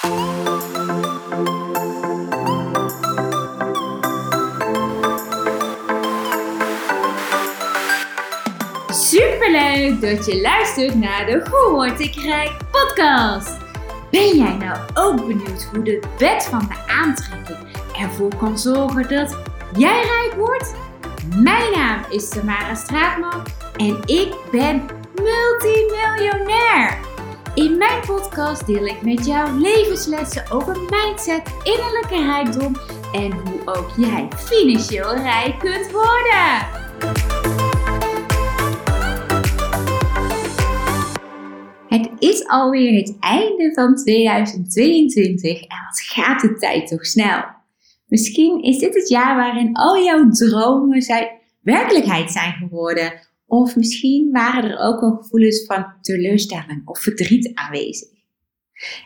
Superleuk dat je luistert naar de Hoe Word Ik Rijk podcast. Ben jij nou ook benieuwd hoe de wet van de aantrekking ervoor kan zorgen dat jij rijk wordt? Mijn naam is Tamara Straatman en ik ben multimiljonair. In mijn podcast deel ik met jou levenslessen over mindset, innerlijke rijkdom en hoe ook jij financieel rijk kunt worden. Het is alweer het einde van 2022 en wat gaat de tijd toch snel? Misschien is dit het jaar waarin al jouw dromen zijn, werkelijkheid zijn geworden. Of misschien waren er ook wel gevoelens van teleurstelling of verdriet aanwezig.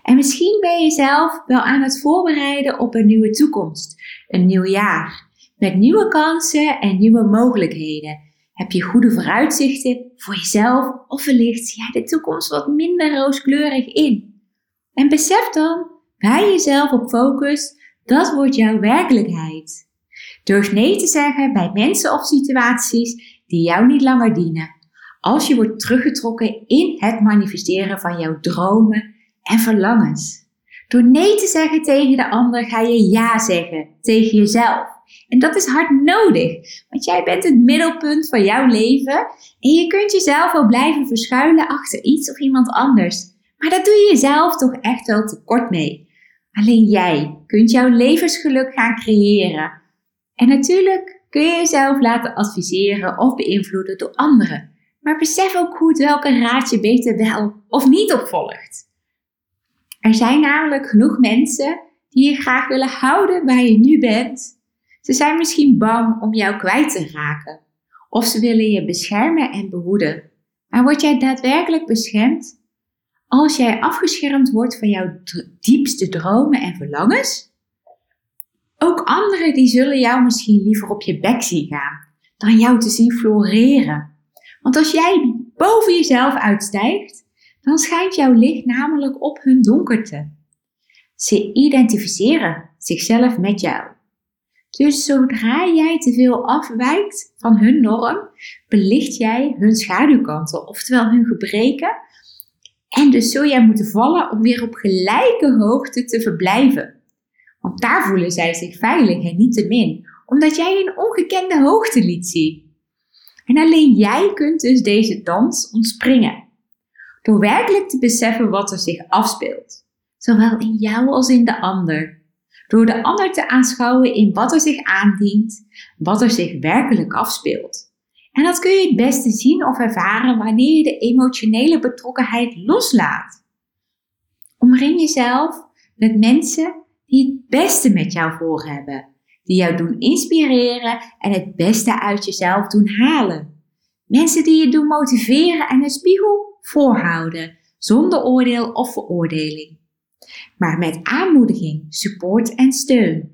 En misschien ben je zelf wel aan het voorbereiden op een nieuwe toekomst, een nieuw jaar, met nieuwe kansen en nieuwe mogelijkheden. Heb je goede vooruitzichten voor jezelf of wellicht jij de toekomst wat minder rooskleurig in? En besef dan je jezelf op focust, dat wordt jouw werkelijkheid. Durf nee te zeggen bij mensen of situaties die jou niet langer dienen. Als je wordt teruggetrokken in het manifesteren van jouw dromen en verlangens. Door nee te zeggen tegen de ander ga je ja zeggen tegen jezelf. En dat is hard nodig, want jij bent het middelpunt van jouw leven en je kunt jezelf wel blijven verschuilen achter iets of iemand anders. Maar dat doe je jezelf toch echt wel tekort mee. Alleen jij kunt jouw levensgeluk gaan creëren. En natuurlijk kun je jezelf laten adviseren of beïnvloeden door anderen. Maar besef ook goed welke raad je beter wel of niet opvolgt. Er zijn namelijk genoeg mensen die je graag willen houden waar je nu bent. Ze zijn misschien bang om jou kwijt te raken. Of ze willen je beschermen en behoeden. Maar word jij daadwerkelijk beschermd als jij afgeschermd wordt van jouw diepste dromen en verlangens? Ook anderen die zullen jou misschien liever op je bek zien gaan dan jou te zien floreren. Want als jij boven jezelf uitstijgt, dan schijnt jouw licht namelijk op hun donkerte. Ze identificeren zichzelf met jou. Dus zodra jij te veel afwijkt van hun norm, belicht jij hun schaduwkanten, oftewel hun gebreken. En dus zul jij moeten vallen om weer op gelijke hoogte te verblijven. Want daar voelen zij zich veilig en niet te min, omdat jij een ongekende hoogte liet zien. En alleen jij kunt dus deze dans ontspringen. Door werkelijk te beseffen wat er zich afspeelt, zowel in jou als in de ander. Door de ander te aanschouwen in wat er zich aandient, wat er zich werkelijk afspeelt. En dat kun je het beste zien of ervaren wanneer je de emotionele betrokkenheid loslaat. Omring jezelf met mensen die het beste met jou voor hebben, die jou doen inspireren en het beste uit jezelf doen halen. Mensen die je doen motiveren en een spiegel voorhouden, zonder oordeel of veroordeling, maar met aanmoediging, support en steun.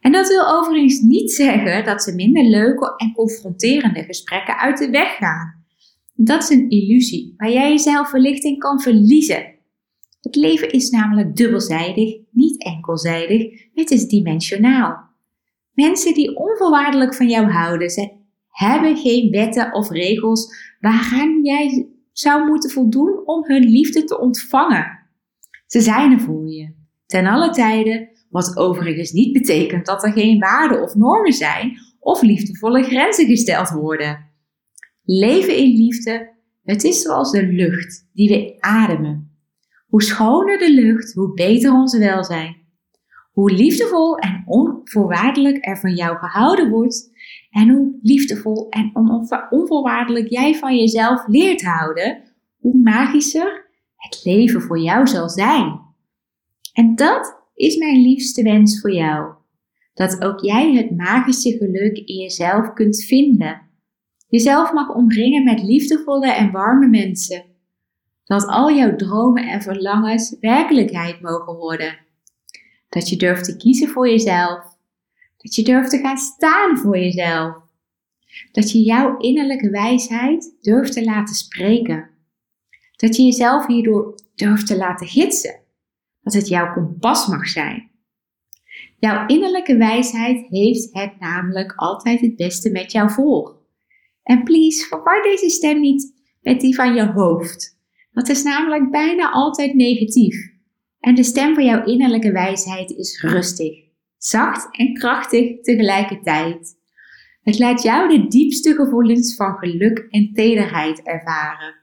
En dat wil overigens niet zeggen dat ze minder leuke en confronterende gesprekken uit de weg gaan. Dat is een illusie waar jij jezelf wellicht kan verliezen. Het leven is namelijk dubbelzijdig, niet enkelzijdig, het is dimensionaal. Mensen die onvoorwaardelijk van jou houden, ze hebben geen wetten of regels waaraan jij zou moeten voldoen om hun liefde te ontvangen. Ze zijn er voor je, ten alle tijden, wat overigens niet betekent dat er geen waarden of normen zijn of liefdevolle grenzen gesteld worden. Leven in liefde, het is zoals de lucht die we ademen. Hoe schoner de lucht, hoe beter onze welzijn. Hoe liefdevol en onvoorwaardelijk er van jou gehouden wordt, en hoe liefdevol en onvoorwaardelijk jij van jezelf leert houden, hoe magischer het leven voor jou zal zijn. En dat is mijn liefste wens voor jou. Dat ook jij het magische geluk in jezelf kunt vinden. Jezelf mag omringen met liefdevolle en warme mensen. Dat al jouw dromen en verlangens werkelijkheid mogen worden. Dat je durft te kiezen voor jezelf dat je durft te gaan staan voor jezelf. Dat je jouw innerlijke wijsheid durft te laten spreken. Dat je jezelf hierdoor durft te laten gidsen. dat het jouw kompas mag zijn. Jouw innerlijke wijsheid heeft het namelijk altijd het beste met jou voor. En please, verwar deze stem niet met die van je hoofd. Dat is namelijk bijna altijd negatief. En de stem van jouw innerlijke wijsheid is rustig, zacht en krachtig tegelijkertijd. Het laat jou de diepste gevoelens van geluk en tederheid ervaren.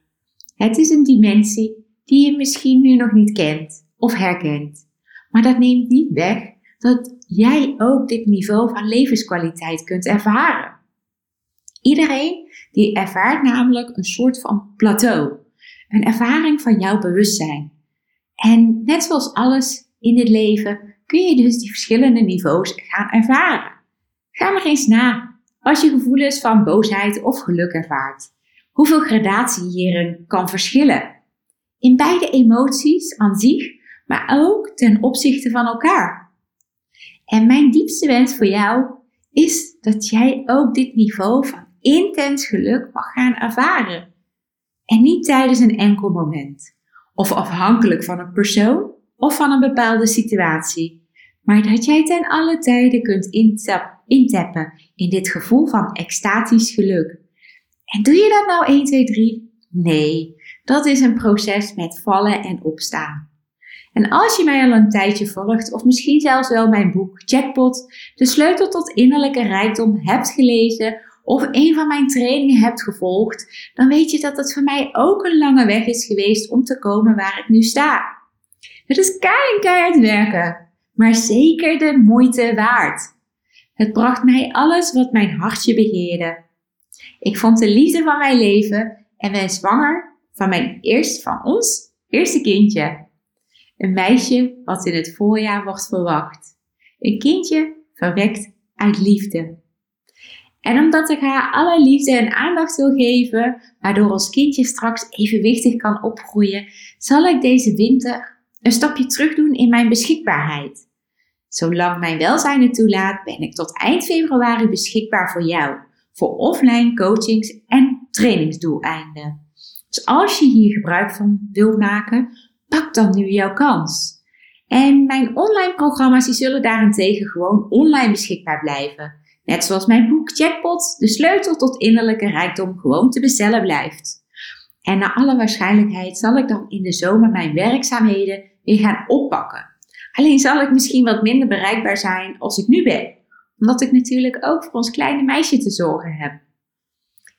Het is een dimensie die je misschien nu nog niet kent of herkent. Maar dat neemt niet weg dat jij ook dit niveau van levenskwaliteit kunt ervaren. Iedereen die ervaart namelijk een soort van plateau, een ervaring van jouw bewustzijn. En net zoals alles in dit leven kun je dus die verschillende niveaus gaan ervaren. Ga maar eens na als je gevoelens van boosheid of geluk ervaart. Hoeveel gradatie hierin kan verschillen. In beide emoties aan zich, maar ook ten opzichte van elkaar. En mijn diepste wens voor jou is dat jij ook dit niveau van intens geluk mag gaan ervaren. En niet tijdens een enkel moment, of afhankelijk van een persoon of van een bepaalde situatie, maar dat jij ten alle tijden kunt intappen in dit gevoel van extatisch geluk. En doe je dat nou 1, 2, 3? Nee, dat is een proces met vallen en opstaan. En als je mij al een tijdje volgt, of misschien zelfs wel mijn boek Jackpot, de sleutel tot innerlijke rijkdom hebt gelezen, of een van mijn trainingen hebt gevolgd, dan weet je dat het voor mij ook een lange weg is geweest om te komen waar ik nu sta. Het is keihard, keihard werken, maar zeker de moeite waard. Het bracht mij alles wat mijn hartje begeerde. Ik vond de liefde van mijn leven en ben zwanger van mijn eerst van ons eerste kindje. Een meisje wat in het voorjaar wordt verwacht. Een kindje verwekt uit liefde. En omdat ik haar alle liefde en aandacht wil geven, waardoor ons kindje straks evenwichtig kan opgroeien, zal ik deze winter een stapje terug doen in mijn beschikbaarheid. Zolang mijn welzijn het toelaat, ben ik tot eind februari beschikbaar voor jou, voor offline coachings en trainingsdoeleinden. Dus als je hier gebruik van wilt maken, pak dan nu jouw kans. En mijn online programma's die zullen daarentegen gewoon online beschikbaar blijven. Net zoals mijn boek Jackpot, de sleutel tot innerlijke rijkdom, gewoon te bestellen blijft. En naar alle waarschijnlijkheid zal ik dan in de zomer mijn werkzaamheden weer gaan oppakken. Alleen zal ik misschien wat minder bereikbaar zijn als ik nu ben, omdat ik natuurlijk ook voor ons kleine meisje te zorgen heb.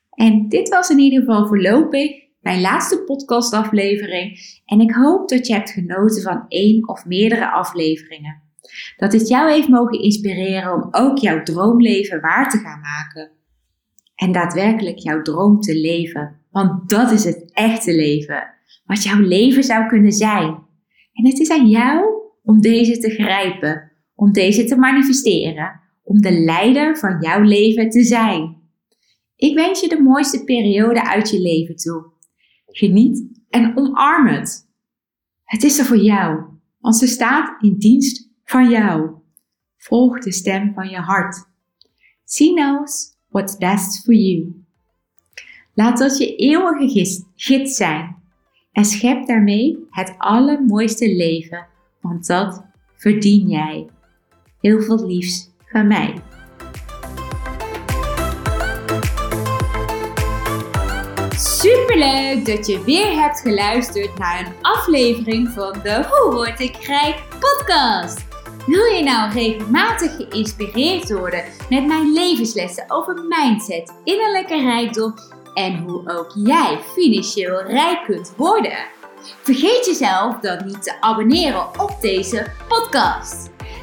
En dit was in ieder geval voorlopig mijn laatste podcastaflevering en ik hoop dat je hebt genoten van één of meerdere afleveringen. Dat dit jou heeft mogen inspireren om ook jouw droomleven waar te gaan maken. En daadwerkelijk jouw droom te leven. Want dat is het echte leven. Wat jouw leven zou kunnen zijn. En het is aan jou om deze te grijpen. Om deze te manifesteren. Om de leider van jouw leven te zijn. Ik wens je de mooiste periode uit je leven toe. Geniet en omarm het. Het is er voor jou, want ze staat in dienst van jou. Volg de stem van je hart. She knows what's best for you. Laat dat je eeuwige gids zijn en schep daarmee het allermooiste leven, want dat verdien jij. Heel veel liefs van mij. Superleuk dat je weer hebt geluisterd naar een aflevering van de Hoe word ik rijk podcast. Wil je nou regelmatig geïnspireerd worden met mijn levenslessen over mindset, innerlijke rijkdom en hoe ook jij financieel rijk kunt worden? Vergeet jezelf dan niet te abonneren op deze podcast.